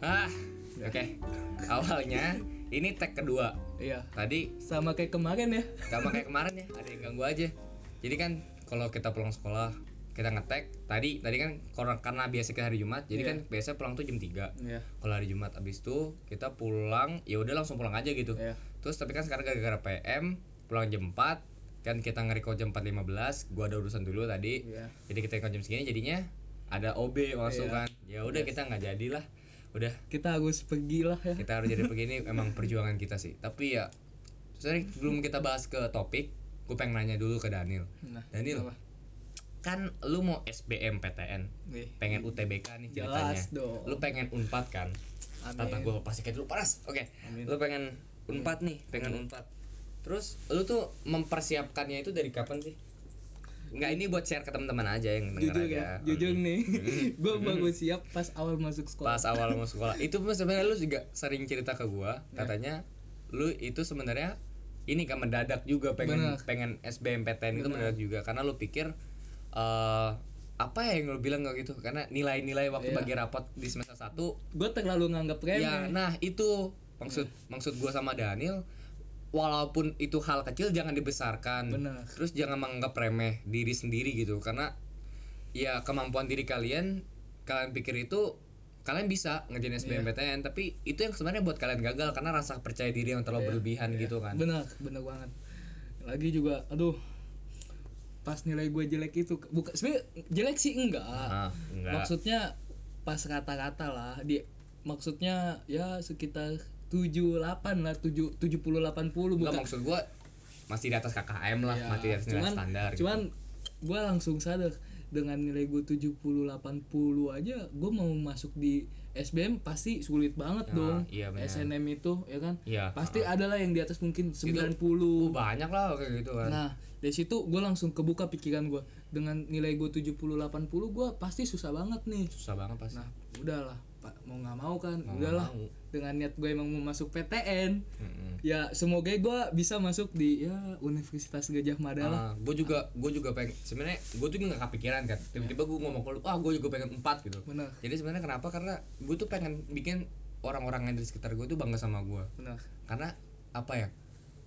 Ah, oke. Awalnya ini tag kedua. Iya. Tadi Sama kayak kemarin ya. sama kayak kemarin ya, ada yang ganggu aja. Jadi kan kalau kita pulang sekolah, kita ngetek. Tadi tadi kan karena, karena biasa kita hari Jumat, jadi Iya. kan biasa pulang tuh jam 3. Iya. Kalau hari Jumat abis itu kita pulang, ya udah langsung pulang aja gitu. Iya. Terus tapi kan sekarang gara-gara PM pulang jam 4 kan kita nge-record jam 4.15 gua ada urusan dulu tadi Iya. jadi kita record jam segini jadinya ada OB masuk Iya. kan ya udah kita nggak jadilah udah Kita harus pergi lah ya. kita harus jadi begini emang perjuangan kita sih tapi ya sorry sebelum kita bahas ke topik gue pengen nanya dulu ke Daniel Nah, Daniel apa? kan lu mau SBM PTN pengen UTBK nih Jelas ceritanya dong. lu pengen unpad kan Amin. tata gue pasti kayak dulu panas oke Amin. lu pengen unpad nih pengen unpad terus lu tuh mempersiapkannya itu dari kapan sih Enggak ini buat share ke teman-teman aja yang denger Jujur aja. ya, jujur nih. gue baru siap pas awal masuk sekolah. Pas awal mau sekolah. Itu sebenarnya lu juga sering cerita ke gua, katanya lu itu sebenarnya ini kan mendadak juga pengen Bener. pengen SBMPTN itu mendadak juga karena lu pikir eh apa ya yang lu bilang kayak gitu karena nilai-nilai waktu Iya. bagi rapot di semester 1 Gue terlalu nganggap remeh. Ya, nah itu maksud maksud gua sama Daniel walaupun itu hal kecil jangan dibesarkan. Benar. Terus jangan menganggap remeh diri sendiri gitu karena ya kemampuan diri kalian kalian pikir itu kalian bisa ngerjain SBMPTN tapi itu yang sebenarnya buat kalian gagal karena rasa percaya diri yang terlalu berlebihan gitu kan. Benar, benar banget. Lagi juga, aduh, pas nilai gue jelek itu, bukan sebenarnya jelek sih enggak. Ah, enggak. Maksudnya pas rata-rata lah, di maksudnya ya sekitar 78 lah, 7 70 80 Enggak bukan. maksud gua masih di atas KKM lah, Ya, masih di atas nilai cuman, standar. gitu. Cuman gue langsung sadar dengan nilai gue 70 80 aja gue mau masuk di SBM pasti sulit banget Ya, dong. iya. SNM itu ya kan? Iya, Pasti ada lah yang di atas mungkin 90. Uh, banyak lah kayak gitu kan. Nah, dari situ gue langsung kebuka pikiran gue dengan nilai gue 70 80 gue pasti susah banget nih. Susah banget pasti. Nah, udahlah, Pak, mau nggak mau kan, Mau udahlah. mau. Dengan niat gue emang mau masuk PTN, Mm-mm. ya semoga gue bisa masuk di ya Universitas Gajah Mada lah. Ah, gue juga gue juga pengen sebenarnya gue tuh nggak kepikiran kan tiba-tiba gue ngomong ke lu ah gue juga pengen empat gitu Benar. jadi sebenarnya kenapa karena gue tuh pengen bikin orang-orang yang di sekitar gue tuh bangga sama gue Benar. karena apa ya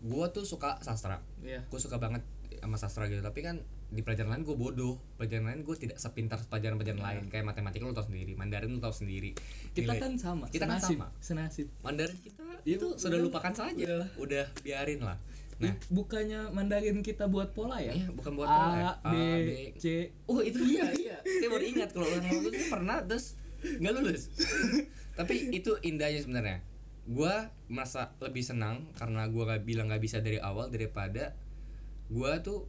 gue tuh suka sastra Iya. gue suka banget sama sastra gitu tapi kan di pelajaran lain gue bodoh pelajaran lain gue tidak sepintar pelajaran-pelajaran lain kayak matematika lu tau sendiri Mandarin lu tau sendiri Iya. Kita Nilai- kan sama, kita kan senasib, sama senasib. Mandarin kita Iya, itu sudah udah. lupakan saja Udah. udah biarin lah nah bukannya Mandarin kita buat pola ya? Iya, bukan buat A, pola ya. B, C. Oh itu dia, iya. Saya baru ingat kalau orang itu pernah terus nggak lulus. Tapi itu indahnya sebenarnya. Gua merasa lebih senang karena gua gak bilang gak bisa dari awal daripada gua tuh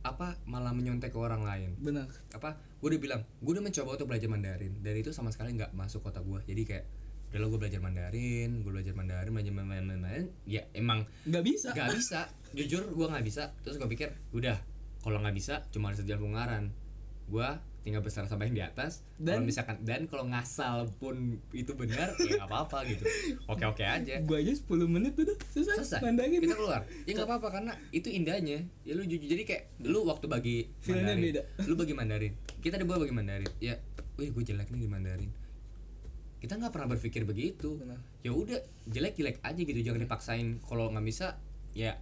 apa malah menyontek ke orang lain. Benar. Apa? Gue udah bilang, gue udah mencoba untuk belajar Mandarin. Dari itu sama sekali nggak masuk kota gua. Jadi kayak udah lo gue belajar Mandarin, gue belajar Mandarin, belajar Mandarin, Mandarin, ya emang Nggak bisa. Gak bisa, jujur gue nggak bisa. Terus gue pikir, udah, kalau nggak bisa cuma harus jalan Ungaran. Gue tinggal besar sampai yang di atas. Kalau Dan- misalkan dan kalau ngasal pun itu benar, ya nggak apa-apa gitu. Oke oke aja. Gua aja 10 menit udah selesai, Selesai. Mandarin. Kita keluar. Ya nggak apa-apa karena itu indahnya. Ya lu jujur jadi kayak lu waktu bagi Feelnya Mandarin, beda. Lu bagi Mandarin. Kita di bawah bagi Mandarin. Ya, wih gue jelek nih di Mandarin. Kita nggak pernah berpikir begitu. Ya udah jelek-jelek aja gitu, jangan dipaksain. Kalau nggak bisa, ya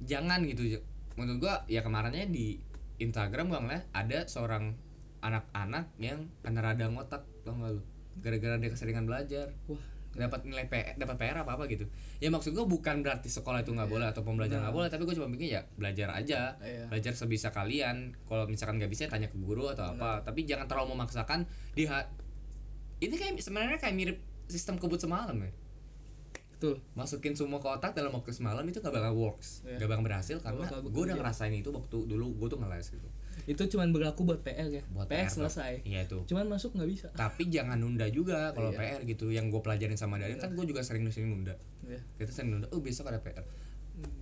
jangan gitu. Menurut gua ya kemarinnya di Instagram gua ngeliat ada seorang anak-anak yang kena radang otak, tau gak lu? Gara-gara dia keseringan belajar. Wah, dapat nilai P, dapat PR apa apa gitu. Ya maksud gue bukan berarti sekolah itu nggak boleh atau pembelajaran nggak boleh tapi gue cuma pikir ya belajar aja. Iya. belajar sebisa kalian. Kalau misalkan nggak bisa tanya ke guru atau apa. Tapi jangan terlalu memaksakan di ini kayak sebenarnya kayak mirip sistem kebut semalam ya. Betul. masukin semua ke otak dalam waktu semalam itu gak bakal works. Iya. gak bakal berhasil karena gue udah ngerasain itu waktu dulu gue tuh ngeles gitu Itu cuman berlaku buat PR ya. buat PR, selesai. iya itu Cuman masuk nggak bisa. tapi jangan nunda juga kalau Iya. PR gitu yang gue pelajarin sama Darin kan gue juga sering sering nunda Iya. kita sering nunda oh besok ada PR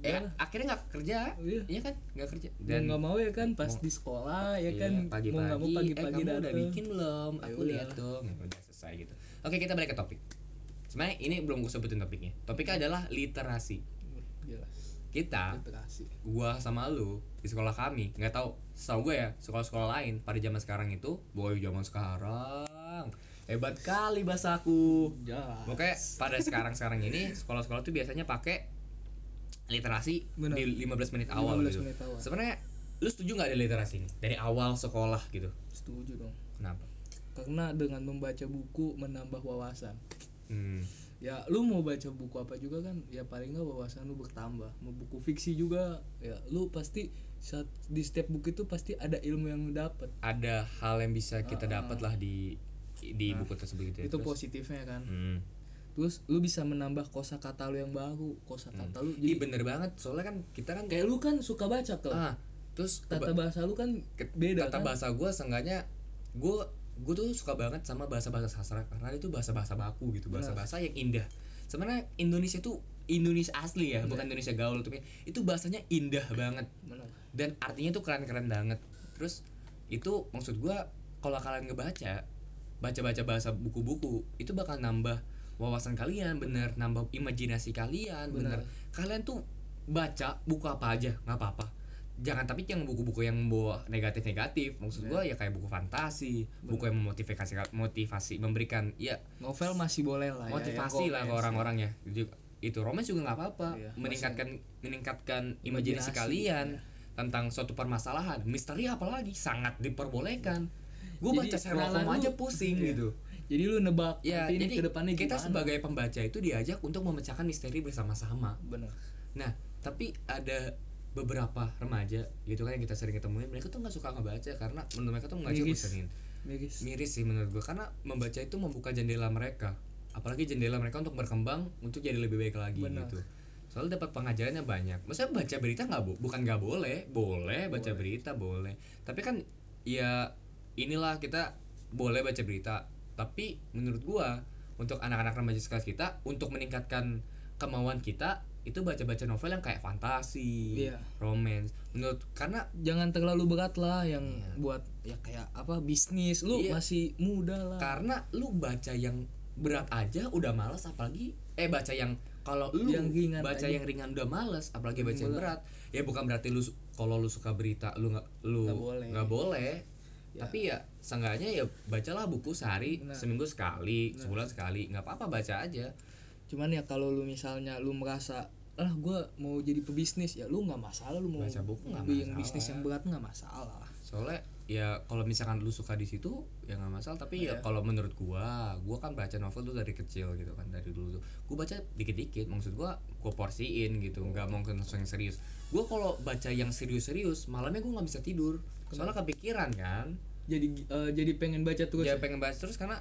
eh akhirnya nggak kerja Iya. iya kan nggak kerja Dan nggak mau ya kan pas di sekolah ya iya, kan pagi-pagi, mau nggak mau eh pagi-pagi kamu udah bikin belum aku udah. lihat dong ya udah selesai gitu oke kita balik ke topik sebenarnya ini belum gue sebutin topiknya topiknya adalah literasi. Kita Literasi. gua sama lu di sekolah kami nggak tahu setahu gue ya sekolah-sekolah lain pada zaman sekarang itu boy zaman sekarang hebat kali bahasaku. Makanya pada sekarang-sekarang ini sekolah-sekolah tuh biasanya pakai literasi Benar. di 15 menit awal 15 gitu. menit awal. Sebenarnya lu setuju nggak ada literasi ini dari awal sekolah gitu? Setuju dong. Kenapa? Karena dengan membaca buku menambah wawasan. Hmm. Ya lu mau baca buku apa juga kan ya paling nggak wawasan lu bertambah. Mau buku fiksi juga ya lu pasti saat di setiap buku itu pasti ada ilmu yang lu dapat. Ada hal yang bisa kita Ah, ah. dapat lah di di buku tersebut gitu ya. Itu Terus, positifnya kan. hmm. Terus lu bisa menambah kosakata lu yang baru, kosakata lu Ih jadi bener banget soalnya kan kita kan kayak lu kan suka baca ke ah terus tata bahasa lu kan beda tata kan? bahasa gue seenggaknya gue gue tuh suka banget sama bahasa bahasa sastra karena itu bahasa bahasa baku gitu bahasa bahasa yang indah. Sebenarnya Indonesia tuh Indonesia asli ya bukan Indonesia gaul tapi itu bahasanya indah banget. Dan artinya tuh keren keren banget. Terus itu maksud gue kalau kalian ngebaca baca baca bahasa buku-buku itu bakal nambah wawasan kalian bener nambah imajinasi kalian bener, kalian tuh baca buku apa aja nggak apa-apa jangan tapi yang buku-buku yang membawa negatif-negatif. Maksud gua ya kayak buku fantasi buku yang memotivasi motivasi memberikan ya Novel masih boleh lah ya, motivasi yang lah ke orang-orang ya. itu romance juga nggak apa-apa. Iya, meningkatkan meningkatkan imajinasi Imajinasi, kalian tentang suatu permasalahan. Misteri apalagi sangat diperbolehkan. Gue baca Sherlock Holmes aja pusing Iya. gitu. Jadi lu nebak ya nanti ini jadi ke depannya kita gimana? sebagai pembaca itu diajak untuk memecahkan misteri bersama-sama. Bener. Nah tapi ada beberapa remaja gitu kan yang kita sering ketemuin mereka tuh nggak suka ngebaca karena menurut mereka tuh nggak Miris. bosenin miris. Miris sih menurut gue karena membaca itu membuka jendela mereka. Apalagi jendela mereka untuk berkembang untuk jadi lebih baik lagi Benar. gitu. Soalnya dapat pengajarannya banyak. Maksudnya baca berita nggak bu bukan nggak boleh boleh baca berita boleh. Tapi kan ya inilah kita boleh baca berita. Tapi menurut gua untuk anak-anak remaja sekelas kita untuk meningkatkan kemauan kita itu baca-baca novel yang kayak fantasi, Iya. romance. Menurut karena jangan terlalu berat lah yang buat ya kayak apa bisnis lu Iya. masih muda lah karena lu baca yang berat aja udah males apalagi eh baca yang kalau lu Yang ringan baca aja. yang ringan udah males apalagi baca yang berat ya bukan berarti lu kalau lu suka berita lu nggak lu Nggak boleh. nggak boleh tapi ya seenggaknya ya bacalah buku sehari seminggu sekali sebulan sekali nggak apa-apa baca aja cuman ya kalau lu misalnya lu merasa ah gue mau jadi pebisnis ya lu nggak masalah lu mau Baca buku nggak yang masalah. bisnis yang berat nggak masalah. Soalnya ya kalau misalkan lu suka di situ ya nggak masalah. Tapi Iya. ya kalau menurut gua gua kan baca novel tuh dari kecil gitu kan dari dulu tuh. Gua baca dikit-dikit maksud gua gua porsiin gitu nggak mau langsung yang serius. Gua kalau baca yang serius-serius malamnya gua nggak bisa tidur. Soalnya kepikiran kan? Jadi eh, jadi pengen baca terus ya ya? pengen bahas terus karena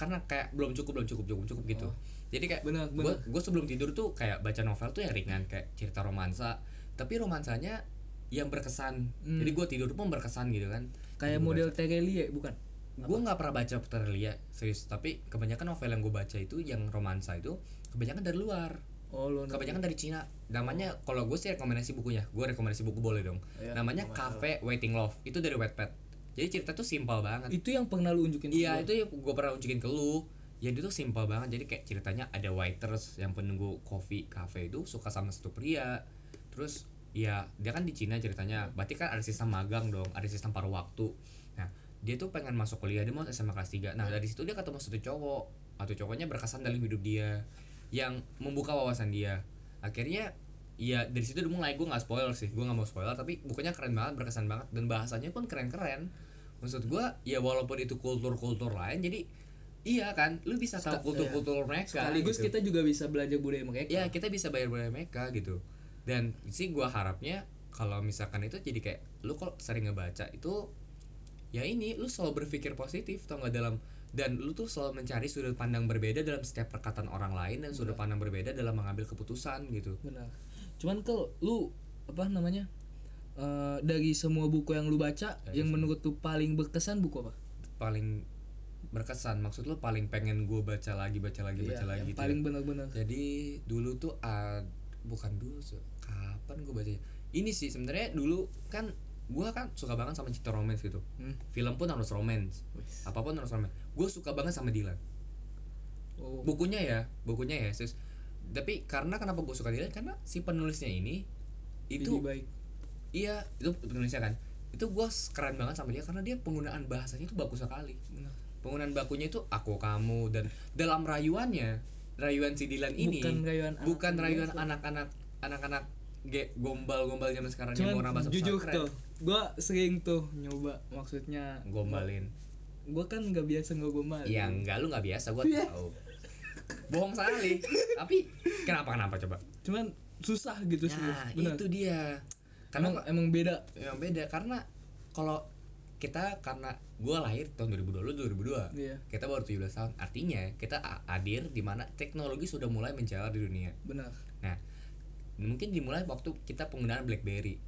karena kayak belum cukup belum cukup cukup cukup gitu. Jadi kayak Bener, gua gua sebelum tidur tuh kayak baca novel tuh yang ringan kayak cerita romansa. Tapi romansanya yang berkesan. Jadi gua tidur pun berkesan gitu kan. Kayak model Terelie bukan? Gue nggak pernah baca Terlia serius. Tapi kebanyakan novel yang gue baca itu yang romansa itu kebanyakan dari luar. Oh lu kebanyakan dari Cina. Namanya kalau gue sih rekomendasi bukunya. Gue rekomendasi buku boleh dong. Iya, namanya Cafe Waiting Love. Itu dari Wattpad jadi cerita tuh simpel banget. Itu yang pernah lu unjukin iya itu gue pernah unjukin ke lu. Ya itu tuh simpel banget. Jadi kayak ceritanya ada waiters yang penunggu kopi cafe itu suka sama satu pria. Terus ya dia kan di Cina ceritanya. Berarti kan ada sistem magang dong ada sistem paruh waktu. Nah dia tuh pengen masuk kuliah dia mau SMA kelas 3 nah dari situ dia ketemu satu cowok. Atau cowoknya berkesan dalam hidup dia yang membuka wawasan dia. Akhirnya ya dari situ udah mulai. Gue nggak spoiler sih gue nggak mau spoiler tapi bukunya keren banget berkesan banget. Dan bahasanya pun keren-keren maksud gue ya walaupun itu kultur-kultur lain jadi iya kan lu bisa tahu kultur-kultur mereka sekaligus gitu. kita juga bisa belajar budaya mereka. Ya kita bisa bayar bayar mereka gitu. Dan sih gua harapnya kalau misalkan itu jadi kayak lu kalau sering ngebaca itu ya ini lu selalu berpikir positif tau nggak dalam dan lu tuh selalu mencari sudut pandang berbeda dalam setiap perkataan orang lain dan sudut pandang berbeda dalam mengambil keputusan gitu. Benar. Cuman kalau lu apa namanya eh, dari semua buku yang lu baca yang menurut lu paling berkesan buku apa? Paling berkesan maksud lu paling pengen gue baca lagi baca lagi baca Iya, lagi yang gitu paling ya. benar-benar jadi dulu tuh ah, bukan dulu sih kapan gue baca ini sih sebenarnya dulu kan gue kan suka banget sama cerita romance gitu. Hmm. film pun harus romance. Wis. apa pun harus romance. Gue suka banget sama Dylan. Oh. Bukunya ya bukunya ya sis. Tapi karena kenapa gue suka Dylan? Karena si penulisnya ini itu lebih baik iya itu penulisnya kan. Itu gue keren banget sama dia karena dia penggunaan bahasanya itu bagus sekali. Benar. penggunaan bakunya itu aku kamu dan dalam rayuannya rayuan si Dilan ini Bukan rayuan anak bukan biasa. rayuan anak-anak anak-anak ge- gombal-gombal zaman sekarang yang mau cuman nambah jujur tuh gua sering tuh nyoba maksudnya gombalin. Gua kan nggak biasa ngegombal ya enggak lu nggak biasa gua Iya. tahu. Bohong sekali. Tapi kenapa kenapa coba? Cuman susah gitu sih nah itu dia karena emang beda. Yang beda karena kalau kita karena gua lahir tahun 2002 lu 2002 Iya. kita baru 17 tahun artinya kita hadir di mana teknologi sudah mulai menjalar di dunia. Benar. Nah mungkin dimulai waktu kita penggunaan BlackBerry.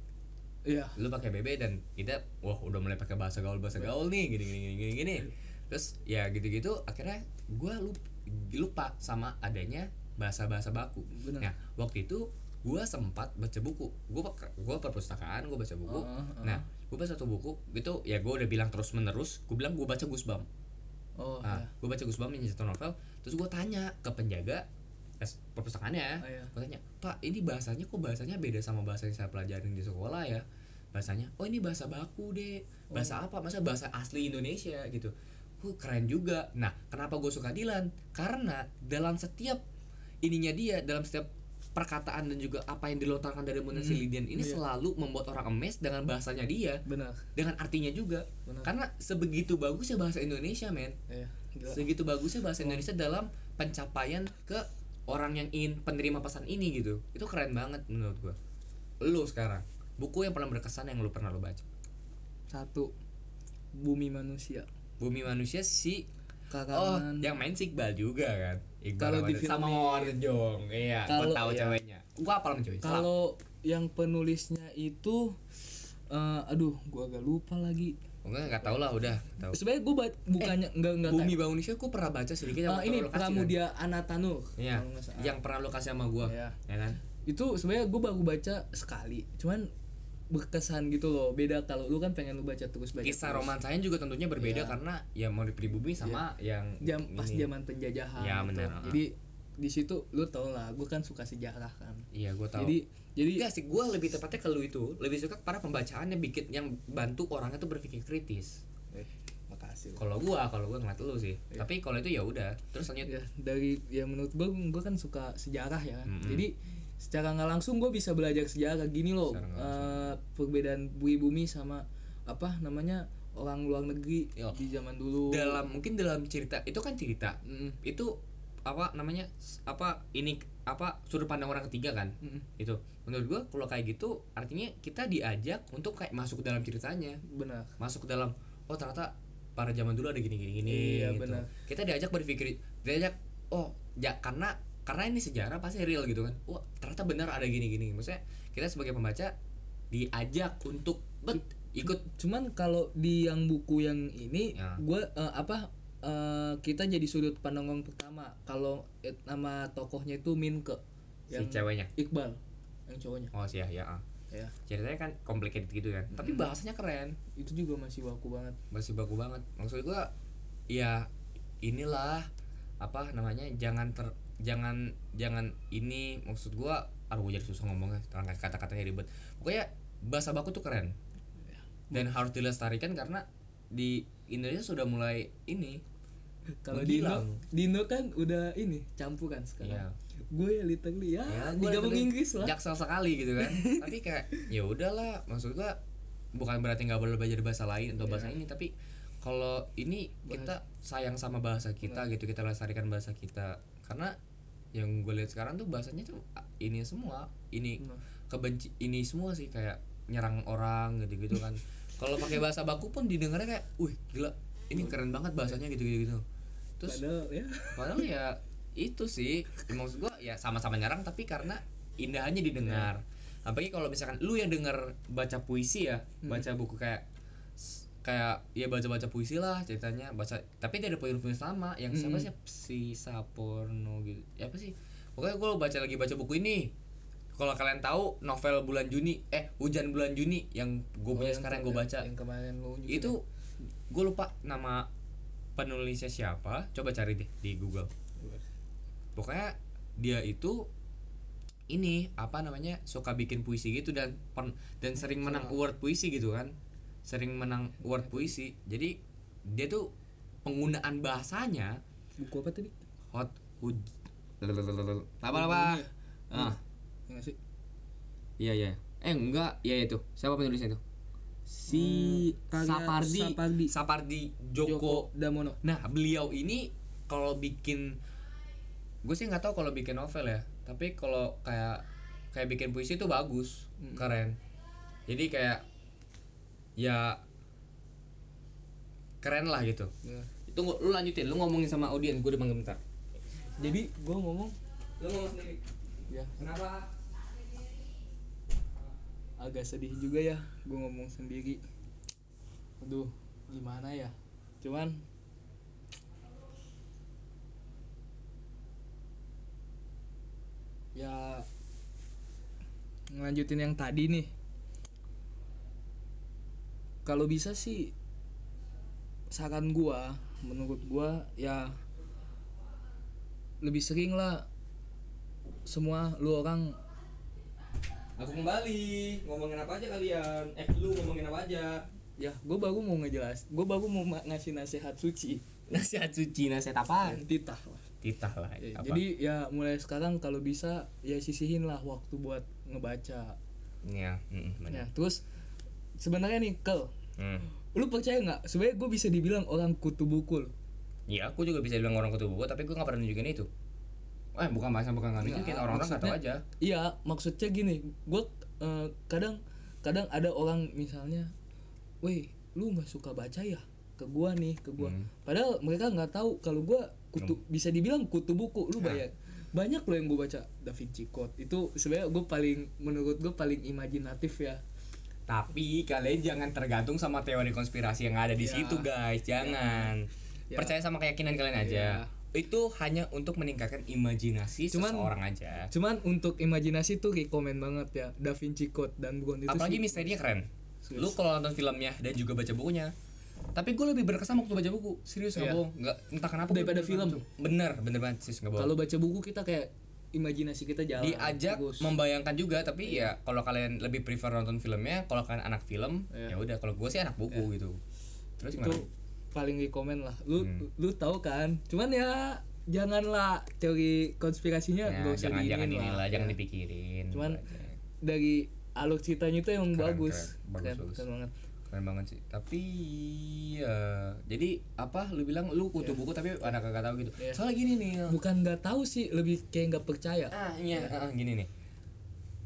Iya. Lu pakai BB dan kita wah udah mulai pakai bahasa gaul bahasa gaul nih gini gini gini gini gini. Terus ya gitu gitu akhirnya gua lupa, lupa sama adanya bahasa bahasa baku. Benar. nah waktu itu gua sempat baca buku. Pak- gua perpustakaan gua baca buku. Oh, oh. nah gua baca satu buku gitu ya gua udah bilang terus menerus gua bilang gua baca Gusbam oh nah, iya. gue baca Gusbam yang satu novel terus gue tanya ke penjaga es- perpustakaannya Oh, iya. gue tanya pak ini bahasanya kok bahasanya beda sama bahasa yang saya pelajarin di sekolah ya? Bahasanya oh ini bahasa baku deh bahasa Oh. apa? Masa bahasa asli Indonesia gitu. Huh, keren juga. Nah kenapa gue suka Dilan? Karena dalam setiap ininya dia dalam setiap perkataan dan juga apa yang dilontarkan dari mulut si Lidian ini iya. selalu membuat orang emes dengan bahasanya dia. Benar. Dengan artinya juga. Benar. karena sebegitu bagusnya bahasa Indonesia men. Iya gila. Segitu bagusnya bahasa Indonesia dalam pencapaian ke orang yang ingin penerima pesan ini gitu. Itu keren banget menurut gua. Lu sekarang buku yang paling berkesan yang lu pernah lu baca? Satu bumi manusia. Bumi Manusia si oh karangan yang main si Iqbal juga kan Kalau di film sama ini- Mawar Jong iya Kalau- tahu iya. ceweknya gua apa cuy kalau yang penulisnya itu eh, aduh gua agak lupa lagi Gua nggak tahu lah udah tahu sebenarnya gua ba- bukannya enggak enggak Bumi Manusia gua pernah baca sedikit Eh, yang ini kan? Pramudia Iya, kalau nggak salah. yang pernah lu kasih sama gua, Iya. ya kan? itu sebenarnya gue baru baca sekali cuman berkesan gitu loh beda kalau lu kan pengen lu baca terus baca Kisah terus. romansanya juga tentunya berbeda Iya. karena ya mau di pribumi sama yang jam pas zaman penjajahan Ya, gitu. benar. jadi di situ lu tau lah gue kan suka sejarah kan Iya, gua tahu. jadi jadi Enggak sih, gue lebih tepatnya ke lu itu Lebih suka kepada pembacaan yang bikin Yang bantu orangnya tuh berpikir kritis eh, makasih Kalau gua, kalau gua ngeliat lu sih Tapi kalau itu ya udah Terus lanjut ya dari ya menurut gue gue kan suka sejarah ya kan. Mm-mm. jadi secara nggak langsung gue bisa belajar sejarah gini loh eh, perbedaan bumi bumi sama apa namanya orang luar negeri Yo. di zaman dulu Dalam, mungkin dalam cerita Itu kan cerita Mm-mm. Itu apa namanya apa ini apa sudut pandang orang ketiga kan Mm-mm. itu menurut gua kalau kayak gitu artinya kita diajak untuk kayak masuk ke dalam ceritanya benar masuk ke dalam oh ternyata pada zaman dulu ada gini gini gini Iya, gitu. benar. kita diajak berpikir diajak oh ya karena karena ini sejarah pasti real gitu kan. Wah ternyata benar ada gini gini. Maksudnya kita sebagai pembaca diajak untuk bet ikut. cuman kalau di yang buku yang ini Ya. gue apa eh, kita jadi sudut pandang yang pertama. Kalau nama tokohnya itu Minke si ceweknya. Iqbal yang cowoknya. Oh sih ya ya ah. ya. Ceritanya kan complicated gitu kan. Tapi bahasanya keren. Itu juga masih baku banget. Masih baku banget. Maksud gua ya inilah apa namanya jangan ter jangan jangan ini maksud gua aduh gua jadi susah ngomongnya kata-katanya ribet. Pokoknya bahasa baku tuh keren. Dan harus dilestarikan karena di Indonesia sudah mulai ini kalau di Indo Menghilang. di Indo kan udah ini campuran sekarang. Iya. gue ya literally ya, ya digabung Inggris lah. jaksel sekali gitu kan. Tapi kayak ya udahlah maksud gua bukan berarti nggak boleh belajar bahasa lain atau bahasa ini tapi kalau ini kita sayang sama bahasa kita gitu kita lestarikan bahasa kita. Karena yang gue lihat sekarang tuh bahasanya tuh ini semua ini Benar. kebenci ini semua sih kayak nyerang orang gitu gitu kan. Kalau pakai bahasa baku pun didengarnya kayak wih gila ini keren banget bahasanya gitu gitu gitu terus padahal ya. Padahal ya itu sih maksud gua ya sama-sama nyerang tapi karena indahnya didengar. Apalagi kalau misalkan lu yang denger baca puisi ya, baca buku kayak kayak ya baca-baca puisi lah ceritanya baca tapi dia ada poin-poin sama yang siapa sih? Si Saporno gitu. Ya apa sih? Pokoknya gue baca lagi baca buku ini. Kalau kalian tahu novel bulan Juni eh hujan bulan Juni yang gue punya yang sekarang gue baca. yang kemarin lu unjukin itu gue lupa nama penulisnya siapa. Coba cari deh di Google. Ya. pokoknya dia itu ini apa namanya suka bikin puisi gitu dan pen- dan sering menang award puisi gitu kan sering menang award puisi. Jadi dia tuh penggunaan bahasanya buku apa tadi? Hot huj apa apa? Ah. Ya nggak sih? Iya iya. Eh enggak. Iya itu. Siapa penulisnya itu? Si Hmm, Sapardi. Sapardi. Sapardi Joko. Damono. Nah, beliau ini kalau bikin gue sih nggak tahu kalau bikin novel ya, tapi kalau kayak kayak bikin puisi itu bagus, keren. Jadi kayak ya keren lah gitu. Ya. Itu lu lanjutin, lu ngomongin sama audiens, gue udah manggil bentar. jadi gue ngomong Lu ngomong sendiri. ya Kenapa? agak sedih juga ya gue ngomong sendiri aduh gimana ya cuman ya ngelanjutin yang tadi nih kalau bisa sih saran gua menurut gua ya lebih sering lah semua lu orang Aku kembali. Ngomongin apa aja kalian? Eh, lu ngomongin apa aja? ya gue baru mau ngejelas gue baru mau ma- ngasih nasihat suci Nasihat suci, nasihat apa? titah lah Titah lah. Ya, apa? jadi ya mulai sekarang kalau bisa ya sisihin lah waktu buat ngebaca ya, mm, ya terus sebenarnya nih kel Hmm. lu percaya nggak sebenarnya gue bisa dibilang orang kutu buku loh. Iya, aku juga bisa bilang orang kutu buku, tapi gue gak pernah nunjukin itu. Eh, bukan bahasa bukan nggak nunjukin, Nggak, orang-orang nggak tahu aja. iya maksudnya gini gue eh, kadang kadang ada orang misalnya weh lu nggak suka baca ya ke gua nih ke gua Hmm. padahal mereka nggak tahu kalau gua kutu bisa dibilang kutu buku lu Nah. bayar banyak loh yang gue baca Da Vinci Code itu sebenarnya gue paling menurut gue paling imajinatif ya Tapi kalian jangan tergantung sama teori konspirasi yang ada di Ya. situ, guys. Jangan. Ya. Percaya sama keyakinan kalian aja. Itu hanya untuk meningkatkan imajinasi Cuman- seseorang aja. cuman untuk imajinasi tuh rekomen banget ya Da Vinci Code dan Bron itu Apalagi sih- misterinya keren. Serius. Lu kalau nonton filmnya dan juga baca bukunya. Tapi gue lebih berkesan waktu baca buku. Serius nggak Iya. bohong. Nggak entah kenapa. Daripada film. Bener, bener banget sih nggak bohong. kalau baca buku kita kayak imajinasi kita jalan diajak bagus. membayangkan juga tapi ya kalau kalian lebih prefer nonton filmnya kalau kalian anak film Iya. ya udah kalau gue sih anak buku gitu terus itu gimana paling rekomen lah lu Hmm. lu tahu kan cuman ya janganlah teori konspirasinya ya, nggak usah jangan jangan diinin inilah lah jangan Ya. dipikirin Cuman gitu aja. dari alur ceritanya itu emang Keren, bagus keren. Bagus, keren, bagus. keren banget keren banget sih. Tapi ya jadi apa lu bilang lu kutu buku tapi anak kagak tahu gitu. Iya. soalnya gini nih bukan nggak tahu sih lebih kayak nggak percaya. Ah iya. Ah, gini nih.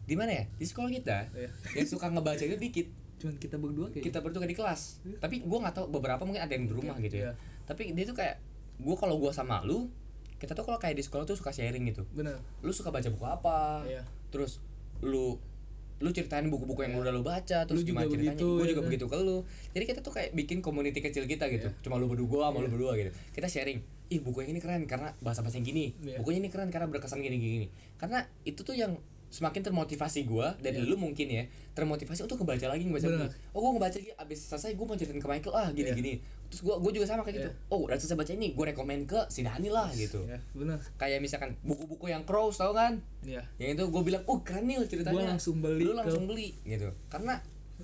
Di mana ya? Di sekolah kita Iya. yang suka ngebaca itu dikit. Cuman kita berdua kayak kita berdua di kelas. Tapi gua nggak tahu beberapa mungkin ada yang di rumah gitu ya. Iya. tapi dia tuh kayak gua kalau gua sama lu kita tuh kalau kayak di sekolah tuh suka sharing gitu. Bener lu suka baca buku apa? Iya. terus lu lu ceritain buku-buku yang udah lu baca terus Lu juga gimana ceritanya? begitu, gue ya juga kan? begitu ke lu. Jadi kita tuh kayak bikin community kecil kita gitu. Cuma lu berdua sama lu berdua gitu. Kita sharing ih buku yang ini keren karena bahasa bahasa yang gini. Iya. bukunya ini keren karena berkesan gini gini. karena itu tuh yang semakin termotivasi gua dan lu mungkin ya termotivasi untuk ngebaca lagi ngebaca lagi. Oh gua ngebaca lagi abis selesai gua mau ceritain ke Michael. Ah gini Iya. gini. Terus gua gua juga sama kayak gitu. Oh udah selesai baca ini gua rekomen ke si Dani lah gitu. ya bener. Kayak misalkan buku-buku yang Crows tau kan? Ya yang itu gue bilang oh keren nih ceritanya. Gua langsung beli lu ke- langsung beli gitu. Karena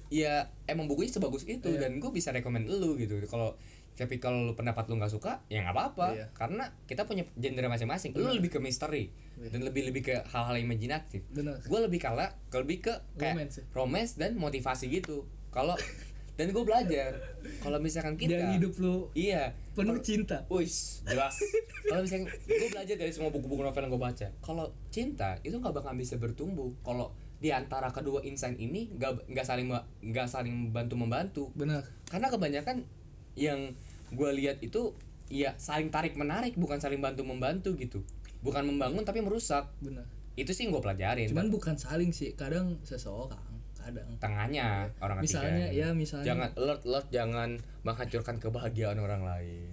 ya emang bukunya sebagus itu Iya. dan gue bisa rekomend lu gitu. Kalau tapi kalau lu pendapat lu nggak suka ya nggak apa-apa. Iya. karena kita punya genre masing-masing. Lu lebih ke misteri Iya. dan lebih lebih ke hal-hal imajinatif. Gue lebih kalah ke lebih ke kayak Romance ya? romance dan motivasi gitu. Kalau dan gue belajar. Kalau misalkan kita dan hidup lu iya. penuh cinta. Wis, jelas. Kalau misalnya gue belajar dari semua buku-buku novel yang gue baca, kalau cinta itu nggak bakal bisa bertumbuh. Kalau di antara kedua insan ini nggak nggak saling nggak saling bantu membantu. bener Karena kebanyakan yang gue lihat itu ya saling tarik menarik bukan saling bantu membantu gitu. Bukan membangun tapi merusak. bener Itu sih gue pelajarin. cuman bukan saling sih kadang seseorang kadang tengahnya orang ketiga. misalnya ya misalnya Jangan alert alert jangan menghancurkan kebahagiaan orang lain.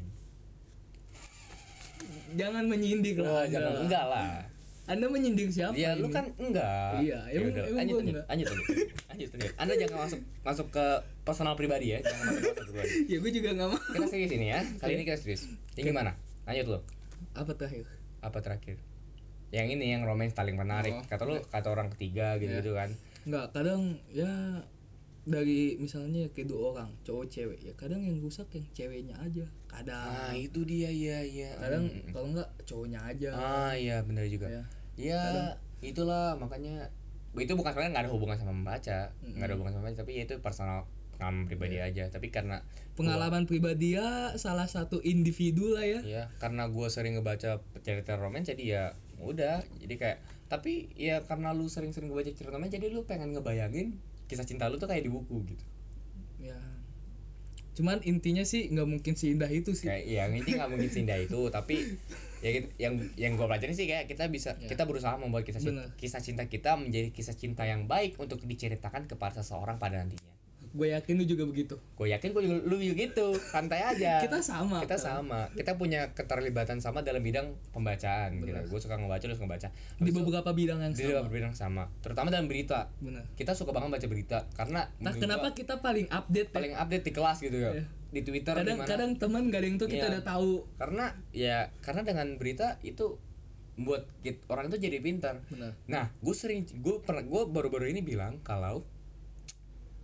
jangan menyindir lah jangan enggak lah. Anda menyindir siapa Ya lu kan enggak. Iya, Ya emang- lanjut, lanjut, enggak. lanjut, lanjut, lanjut, lanjut. Anda jangan masuk masuk ke personal pribadi ya, jangan masuk ke pribadi. ya gue juga nggak mau Kita serius ini ya, kali ini kita serius. Ini gimana? Lanjut lo. apa terakhir Apa terakhir? Yang ini yang romance paling menarik. Oh, Kata lu kata orang ketiga gitu gitu kan. nggak kadang ya dari misalnya kayak dua orang cowok cewek ya kadang yang rusak yang ceweknya aja kadang ah itu dia ya ya kadang kalau enggak cowoknya aja ah iya benar juga Ya. Ya itulah makanya itu bukan sebenarnya nggak ada hubungan sama membaca nggak ada hubungan sama membaca tapi ya itu personal pengalaman pribadi Iya. aja. Tapi karena pengalaman pribadi ya salah satu individu lah ya. Ya karena gue sering ngebaca cerita roman jadi ya udah jadi kayak tapi ya karena lu sering-sering ngebaca cerita roman jadi lu pengen ngebayangin kisah cinta lu tuh kayak di buku gitu. Ya. Cuman intinya sih nggak mungkin seindah itu sih. Kayak ya ini nggak mungkin seindah itu tapi ya gitu- yang yang gue pelajarin sih kayak kita bisa kita berusaha membuat kisah cinta, Bener. kisah cinta kita menjadi kisah cinta yang baik untuk diceritakan kepada seseorang pada nantinya gue yakin lu juga begitu. Gue yakin gue juga lu juga gitu. Santai aja. Kita sama kita kan? sama. Kita punya keterlibatan sama dalam bidang pembacaan gitu. Gue suka ngebaca lu suka ngebaca. Di Habis itu, beberapa bidang yang di sama. beberapa bidang sama. Terutama dalam berita. Benar. Kita suka banget baca berita karena nah kenapa gua kita paling update ya? paling update di kelas gitu ya di twitter kadang di mana. kadang teman gak ada yang tuh kita Iya. udah tahu. Karena ya karena dengan berita itu buat orang itu jadi pintar. Benar. Nah gue sering gue pernah gue baru-baru ini bilang kalau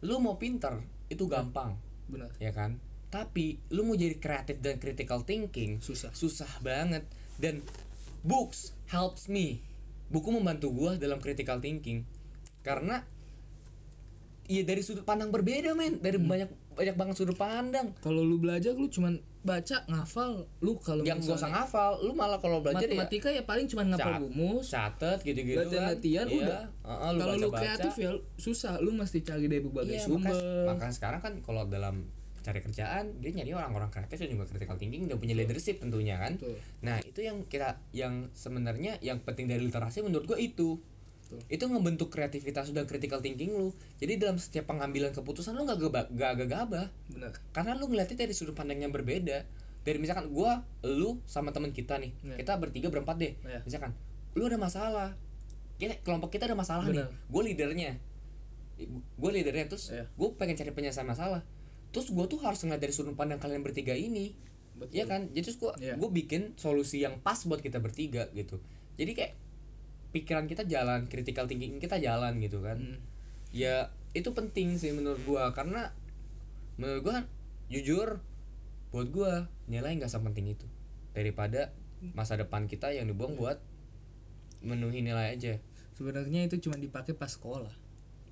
lu mau pintar itu gampang. Benar. Ya kan? Tapi lu mau jadi kreatif dan critical thinking susah. susah banget. Dan books helps me. Buku membantu gua dalam critical thinking. Karena iya dari sudut pandang berbeda men. Dari Hmm. banyak banyak banget sudut pandang. Kalau lu belajar lu cuman baca ngafal. Lu kalau yang gak usah ngafal lu malah kalau belajar ya matematika ya paling cuman ngafal rumus catet gitu-gitu kan. latihan-latihan Iya. udah. Heeh, lu kalau lu kreatif ya susah. Lu mesti cari dari berbagai Iya, sumber. makanya, sekarang kan kalau dalam cari kerjaan dia nyari orang-orang kreatif dan juga critical thinking dan punya leadership tentunya kan. Betul. nah itu yang kita yang sebenarnya yang penting dari literasi menurut gua itu Betul. itu ngebentuk kreativitas dan critical thinking lu jadi dalam setiap pengambilan keputusan lu nggak geba- gak gagah benar karena lu ngeliatnya dari sudut pandang yang berbeda dari misalkan gua lu sama teman kita nih Iya. kita bertiga berempat deh Iya. misalkan lu ada masalah kita kelompok kita ada masalah nih Benar. gue leadernya gue leadernya terus Iya. gue pengen cari penyelesaian masalah terus gue tuh harus ngeliat dari sudut pandang kalian bertiga ini Betul. Iya kan jadi terus gue Iya. gue bikin solusi yang pas buat kita bertiga gitu jadi kayak pikiran kita jalan critical thinking kita jalan gitu kan. Hmm. ya itu penting sih menurut gua. Karena menurut gua jujur buat gua nilai nggak sepenting itu. Daripada masa depan kita yang dibuang buat menuhi nilai aja. Sebenarnya itu cuma dipakai pas sekolah.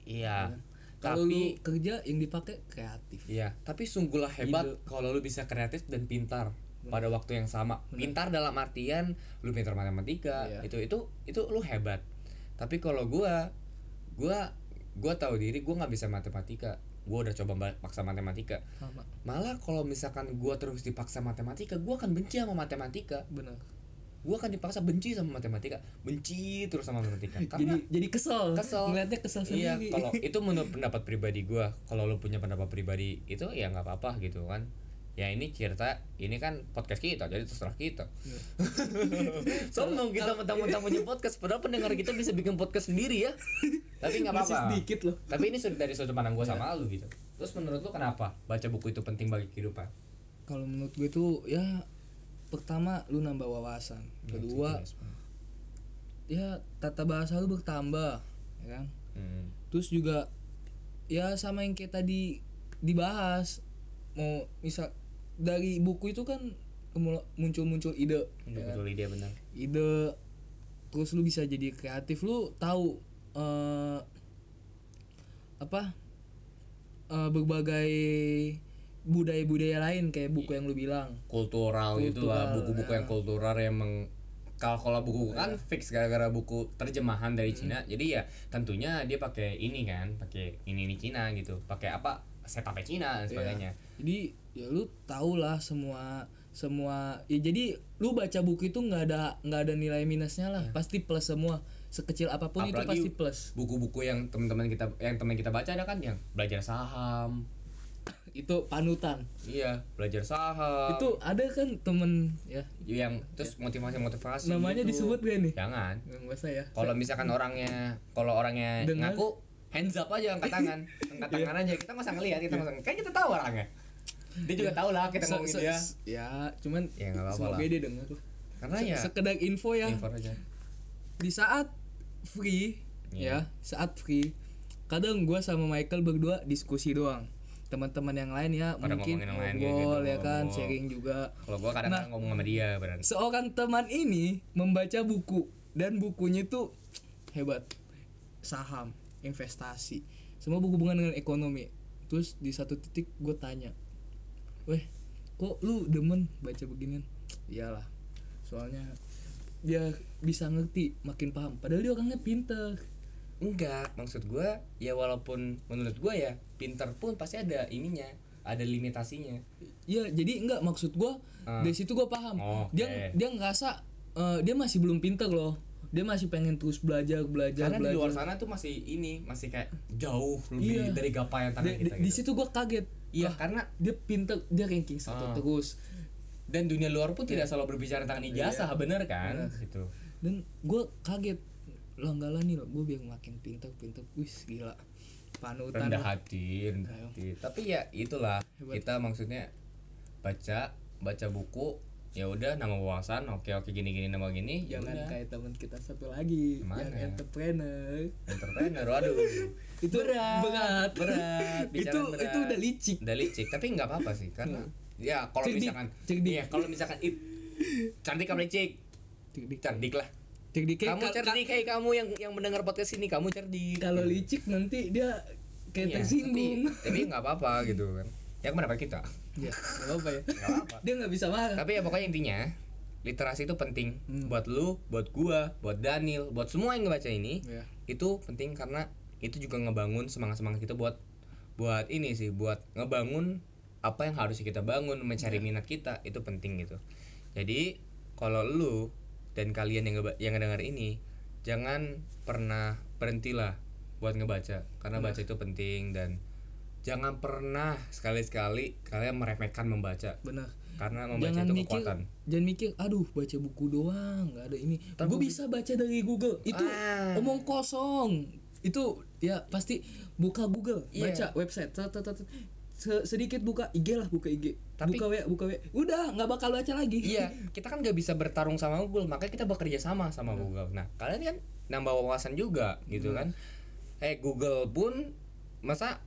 Iya. Kalau lu tapi kerja yang dipakai kreatif. Iya tapi sungguhlah hebat kalau lu bisa kreatif dan pintar pada waktu yang sama. Pintar dalam artian lu pintar matematika Iya. itu itu itu lu hebat. Tapi kalau gua gua gua tahu diri gua nggak bisa matematika. Gua udah coba ba- paksa matematika. Sama. Malah kalau misalkan gua terus dipaksa matematika gua akan benci sama matematika. Benar gua akan dipaksa benci sama matematika. Benci terus sama matematika. Jadi karena jadi kesel. kesel. Ngeliatnya kesel iya sendiri. kalau itu menurut pendapat pribadi gua. Kalau lu punya pendapat pribadi itu ya nggak apa-apa gitu kan ya ini cerita ini kan podcast kita jadi terserah kita. Iya. sombong kita mentang-mentang punya podcast padahal pendengar kita bisa bikin podcast sendiri ya. Tapi nggak apa-apa. sedikit loh. Tapi ini sud- dari sudut pandang gua Iya. sama lu gitu. Terus menurut lu kenapa baca buku itu penting bagi kehidupan? Kalau menurut gue tuh ya pertama lu nambah wawasan. Kedua ya tata bahasa lu bertambah ya kan? Hmm. terus juga ya sama yang kayak tadi dibahas mau misal dari buku itu kan muncul-muncul ide Iya, ya kan? ide benar. Ide terus lu bisa jadi kreatif. Lu tahu eh apa eh, berbagai budaya-budaya lain kayak buku yang lu bilang? Kultural gitu lah Kultural, buku-buku ya. yang kultural yang meng kalau kalau buku kan fix gara-gara buku terjemahan dari Cina. Jadi ya tentunya dia pakai ini kan pakai ini ini Cina gitu. Pakai apa? Setupnya Cina dan sebagainya jadi ya lu tau lah semua semua ya jadi lu baca buku itu nggak ada nggak ada nilai minusnya lah. Pasti plus semua. Sekecil apa pun itu Apalagi pasti plus. buku-buku yang teman-teman kita yang teman kita baca ada kan? Yang belajar saham. Itu panutan. Iya belajar saham. Itu ada kan temen ya. Yang terus motivasi-motivasi namanya gitu. disebut gak nih jangan. Nggak usah ya. Kalau misalkan orangnya kalau orangnya Dengar. ngaku hands up aja angkat tangan. Angkat tangan aja kita masa ngelihat kita masa kan kita tahu orangnya dia juga tahu lah kita ngomongin dia. ya cuman Ya, nggak apa-apa semoga lah. dia denger karena ya sekedar info ya. info aja. Di saat free Iya. ya saat free kadang gua sama Michael berdua diskusi doang. Teman-teman yang lain ya Pada mungkin kayak ngobrol gitu, ya kan ngobrol. sharing juga. Kalau gua kadang-kadang ngomong sama dia beran seorang teman ini membaca buku dan bukunya itu hebat. Saham investasi. Semua berhubungan dengan ekonomi. Terus di satu titik gue tanya weh kok lu demen baca beginian iyalah soalnya dia bisa ngerti makin paham padahal dia orangnya pinter enggak maksud gua ya walaupun menurut gua ya pinter pun pasti ada ininya ada limitasinya Iya, jadi enggak maksud gua Ah. dari situ gua paham. Oke. Dia dia ngerasa eh, dia masih belum pinter loh. Dia masih pengen terus belajar, belajar, karena di belajar. luar sana tuh masih ini masih kayak jauh lebih Iya. dari gapai tangan Di, kita di gitu. situ gua kaget. iya Wah, karena dia pinter, dia ranking satu Ah. terus. dan dunia luar pun tidak selalu berbicara tentang ijazah bener kan Bener. gitu Dan gua kaget langgalan nih loh, gua biar makin pinter, pinter. Wis gila. Panutan. rendah hati rendah Ayo. hati tapi ya itulah Hebat. kita maksudnya baca baca buku ya udah nama wawasan oke oke gini gini nama gini ya Jangan udah. kayak teman kita satu lagi Gimana? yang entrepreneur. entrepreneur waduh Itu berat. berat itu bicara berat. itu udah licik. udah licik tapi nggak apa apa sih karena ya kalau misalkan cerdik. iya kalau misalkan it, cantik apa licik Cerdik. cerdik lah Cerdik kamu ka- ka- cerdik kayak kamu yang yang mendengar podcast ini kamu cerdik kalau licik nanti dia kayak Iya, tersinggung tapi, nggak apa-apa gitu kan ya pendapat kita ya nggak apa ya. Apa dia nggak bisa marah. Tapi ya pokoknya intinya literasi itu penting. Hmm. buat lu buat gua buat Daniel buat semua yang ngebaca ini ya itu penting karena itu juga ngebangun semangat semangat kita buat buat ini sih buat ngebangun apa yang harus kita bangun mencari minat kita itu penting gitu. Jadi kalau lu dan kalian yang yang ngedengar ini jangan pernah berhentilah buat ngebaca. Karena baca itu penting dan jangan pernah sekali-sekali kalian meremehkan membaca. Benar. Karena membaca jangan itu mikir kekuatan. jangan mikir aduh baca buku doang nggak ada ini. Gue gua bisa baca dari Google. Itu Ah. omong kosong. Itu ya pasti buka Google Iya. baca website tat, tat, tat. Se- sedikit buka IG lah buka IG Tapi- buka WA buka WA udah nggak bakal baca lagi. Iya kita kan gak bisa bertarung sama Google makanya kita bekerja sama sama Google. Nah kalian kan nambah wawasan juga gitu kan? Eh Google pun masa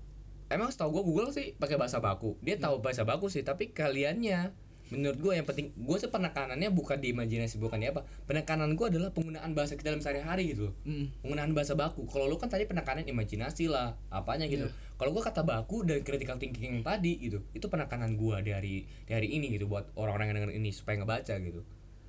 emang setahu gue Google sih pakai bahasa baku. Dia tahu bahasa baku sih tapi kaliannya menurut gue yang penting gue sih penekanannya bukan di imajinasi bukan di apa. Penekanan gue adalah penggunaan bahasa kita dalam sehari-hari gitu loh. Mm. penggunaan bahasa baku. Kalau lu kan tadi penekanan imajinasi lah apanya gitu. Kalau gua kata baku dan critical thinking yang tadi gitu itu penekanan gua dari dari ini gitu buat orang-orang yang denger ini supaya ngebaca gitu.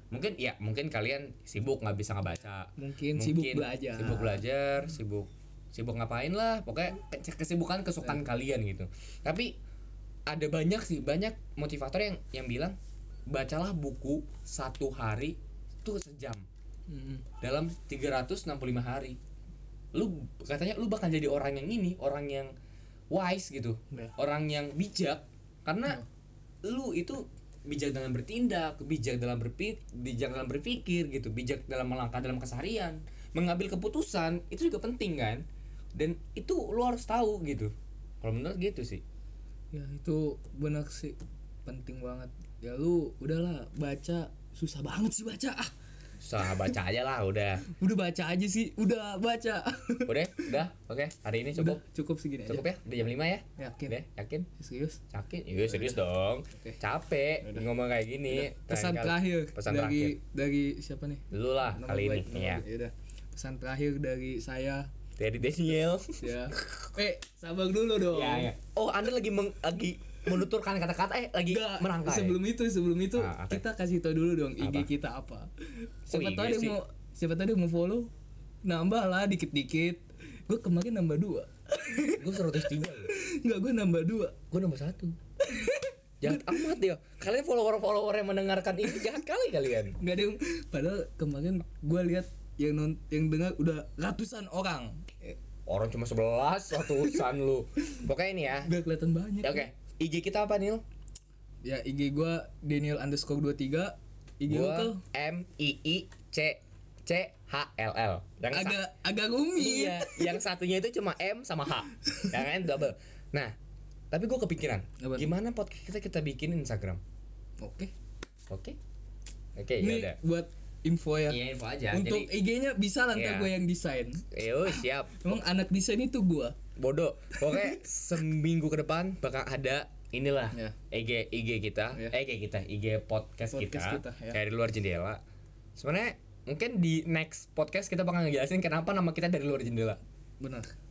Mungkin ya mungkin kalian sibuk nggak bisa ngebaca. Mungkin sibuk belajar. sibuk belajar sibuk sibuk ngapain lah pokoknya ke- kesibukan kesukaan kalian gitu. Tapi ada banyak sih banyak motivator yang yang bilang bacalah buku satu hari itu sejam. Mm. dalam 365 hari. Lu katanya lu bakal jadi orang yang ini orang yang wise gitu. Ya. orang yang bijak karena lu itu bijak dalam bertindak bijak dalam berpikir bijak dalam berpikir gitu bijak dalam melangkah dalam keseharian mengambil keputusan itu juga penting kan dan itu lu harus tahu gitu. Kalau menurut gitu sih. Ya itu benar sih. Penting banget. Ya lu udahlah baca. Susah banget sih baca. Ah. Usah baca aja lah udah. Udah baca aja sih. Udah baca. Udah udah. Oke hari ini Udah, cukup cukup segini cukup aja. ya? Udah jam 5 ya? Yakin. Udah yakin? Serius? Yakin? Iya serius dong. Oke. Capek ngomong kayak gini. pesan Lain kali- terakhir Pesan dari terakhir. dari siapa nih? Dulu lah Nama kali ini. Iya. Yaudah. pesan terakhir dari saya Dari Daniel. ya eh sabar dulu dong Iya, iya. Oh, Anda lagi meng, lagi menuturkan kata-kata eh lagi Enggak, merangkai. sebelum itu sebelum itu Ah, oke. kita kasih tau dulu dong IG Apa? kita apa siapa IG tahu dia mau siapa tahu dia mau follow nambah lah dikit-dikit gue kemarin nambah dua Gue 103 loh. Enggak gue nambah dua Gue nambah satu. Jahat amat ya. Kalian follower-follower yang mendengarkan ini jahat kali kalian. nggak ada yang padahal kemarin gue lihat yang non yang dengar udah ratusan orang Orang cuma 11 ratusan lu. Pokoknya ini ya. udah kelihatan banyak Ya, Oke. IG kita apa Nil? ya IG gue Daniel underscore 23 IG Gua tuh M I I C C H L L. Yang agak agak rumit Iya, yang satunya itu cuma M sama H. yang lain double. Nah, tapi gue kepikiran, Apa? gimana podcast kita kita bikin Instagram? oke Oke? Oke, ya ini udah. buat info ya. Iya info aja. Untuk Jadi, IG-nya bisa lah Iya. gue yang desain. yo siap. Emang anak desain itu gua. Bodoh. Pokoknya seminggu ke depan bakal ada inilah Ya. IG IG kita, Ya. eh IG kita, IG podcast, Podcast kita, kita, ya. dari luar jendela. Sebenarnya mungkin di next podcast kita bakal ngejelasin kenapa nama kita dari luar jendela. Benar.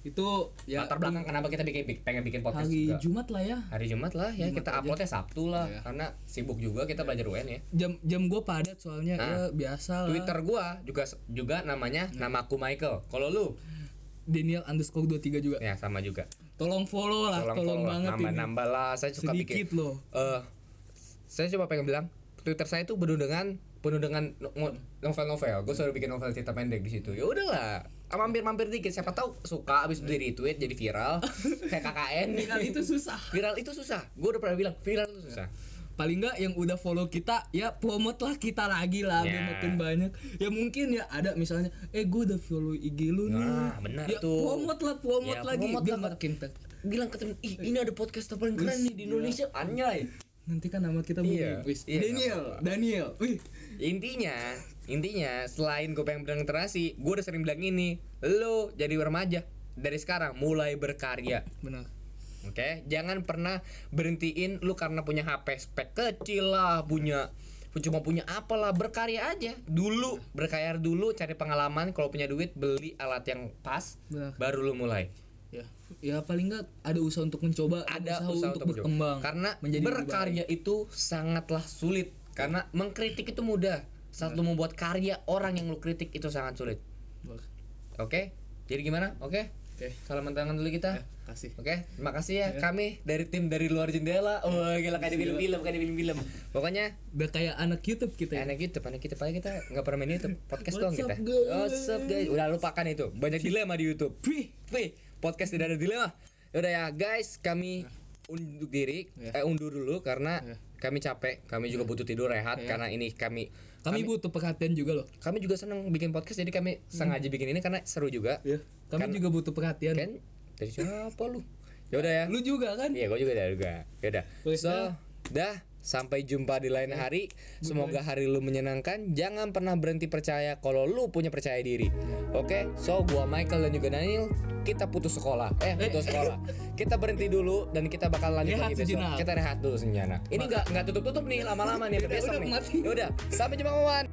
Itu ya Latar belakang kenapa kita bikin pengen bikin podcast hari juga. Jumat lah ya. Hari Jumat lah ya Jumat kita aja. uploadnya Sabtu lah Iya. karena sibuk juga kita belajar UN ya. Jam jam gua padat soalnya Nah, ya biasa lah. Twitter gua juga juga namanya nama aku Michael. Kalau lu Daniel underscore 23 juga. ya sama juga. Tolong follow lah, Tolong, tolong, follow, banget ini. nambah-nambah lah. Saya suka Sedikit bikin. loh. Eh, saya coba pengen bilang Twitter saya itu penuh dengan penuh dengan novel-novel. Gue selalu bikin novel cerita pendek di situ. Ya udahlah, Ah, mampir-mampir dikit. Siapa tahu suka abis di retweet jadi viral kayak KKN. Viral itu susah. Viral itu susah. Gue udah pernah bilang viral itu susah. Paling nggak yang udah follow kita ya promote lah kita lagi lah biar Ya. makin banyak. Ya mungkin ya ada misalnya eh gue udah follow IG lu nih. Nah, benar ya, tuh. promote lah, promote Ya, lagi promote biar lah. makin Bilang ke temen, ih ini ada podcast paling keren nih di Indonesia. Anjay. Nanti kan nama kita Iya, iya, Daniel. Daniel. Wih, intinya intinya selain gue pengen bilang literasi gue udah sering bilang ini lo jadi remaja. Dari sekarang mulai berkarya. Benar. oke? Jangan pernah berhentiin lu karena punya HP spek kecil lah punya cuma punya apalah berkarya aja. Dulu berkarya dulu cari pengalaman. Kalau punya duit beli alat yang pas Benar. baru lu mulai. Ya, ya paling nggak ada usaha untuk mencoba, ada usaha, untuk, mencoba. berkembang. karena menjadi berkarya itu sangatlah sulit. Karena mengkritik itu mudah saat lu membuat karya orang yang lu kritik itu sangat sulit. Oke, jadi gimana? Oke, Oke. salaman tangan dulu kita. Ya, kasih. Oke, terima kasih ya kami dari tim dari luar jendela. Oh, gila kayak di film-film, kayak di film-film. Pokoknya Udah kayak anak YouTube kita ya. anak YouTube, anak YouTube aja kita nggak pernah main YouTube, podcast doang kita. guys? What's up guys? Udah lupakan itu. Banyak dilema di YouTube. Wih, Wih, podcast tidak ada dilema. Udah ya guys, kami undur diri, Ya. eh undur dulu karena Ya. kami capek, kami juga butuh tidur rehat Ya. karena ini kami kami butuh perhatian juga loh. kami juga senang bikin podcast jadi kami sengaja bikin ini karena seru juga. Ya. Kami Kan- juga butuh perhatian. kan dari siapa lu ya udah ya Lu juga kan? iya gue juga dari juga ya udah so dah. Sampai jumpa di lain hari. Semoga hari lu menyenangkan. Jangan pernah berhenti percaya kalau lu punya percaya diri. Oke? So gua Michael dan juga Daniel kita putus sekolah. Eh putus sekolah. Kita berhenti dulu dan kita bakal lanjut Rehat lagi besok. sejenak. kita rehat dulu sejenak. Ini nggak nggak tutup tutup nih lama-lama nih Udah, besok udah, nih. mati. ya udah sampai jumpa kawan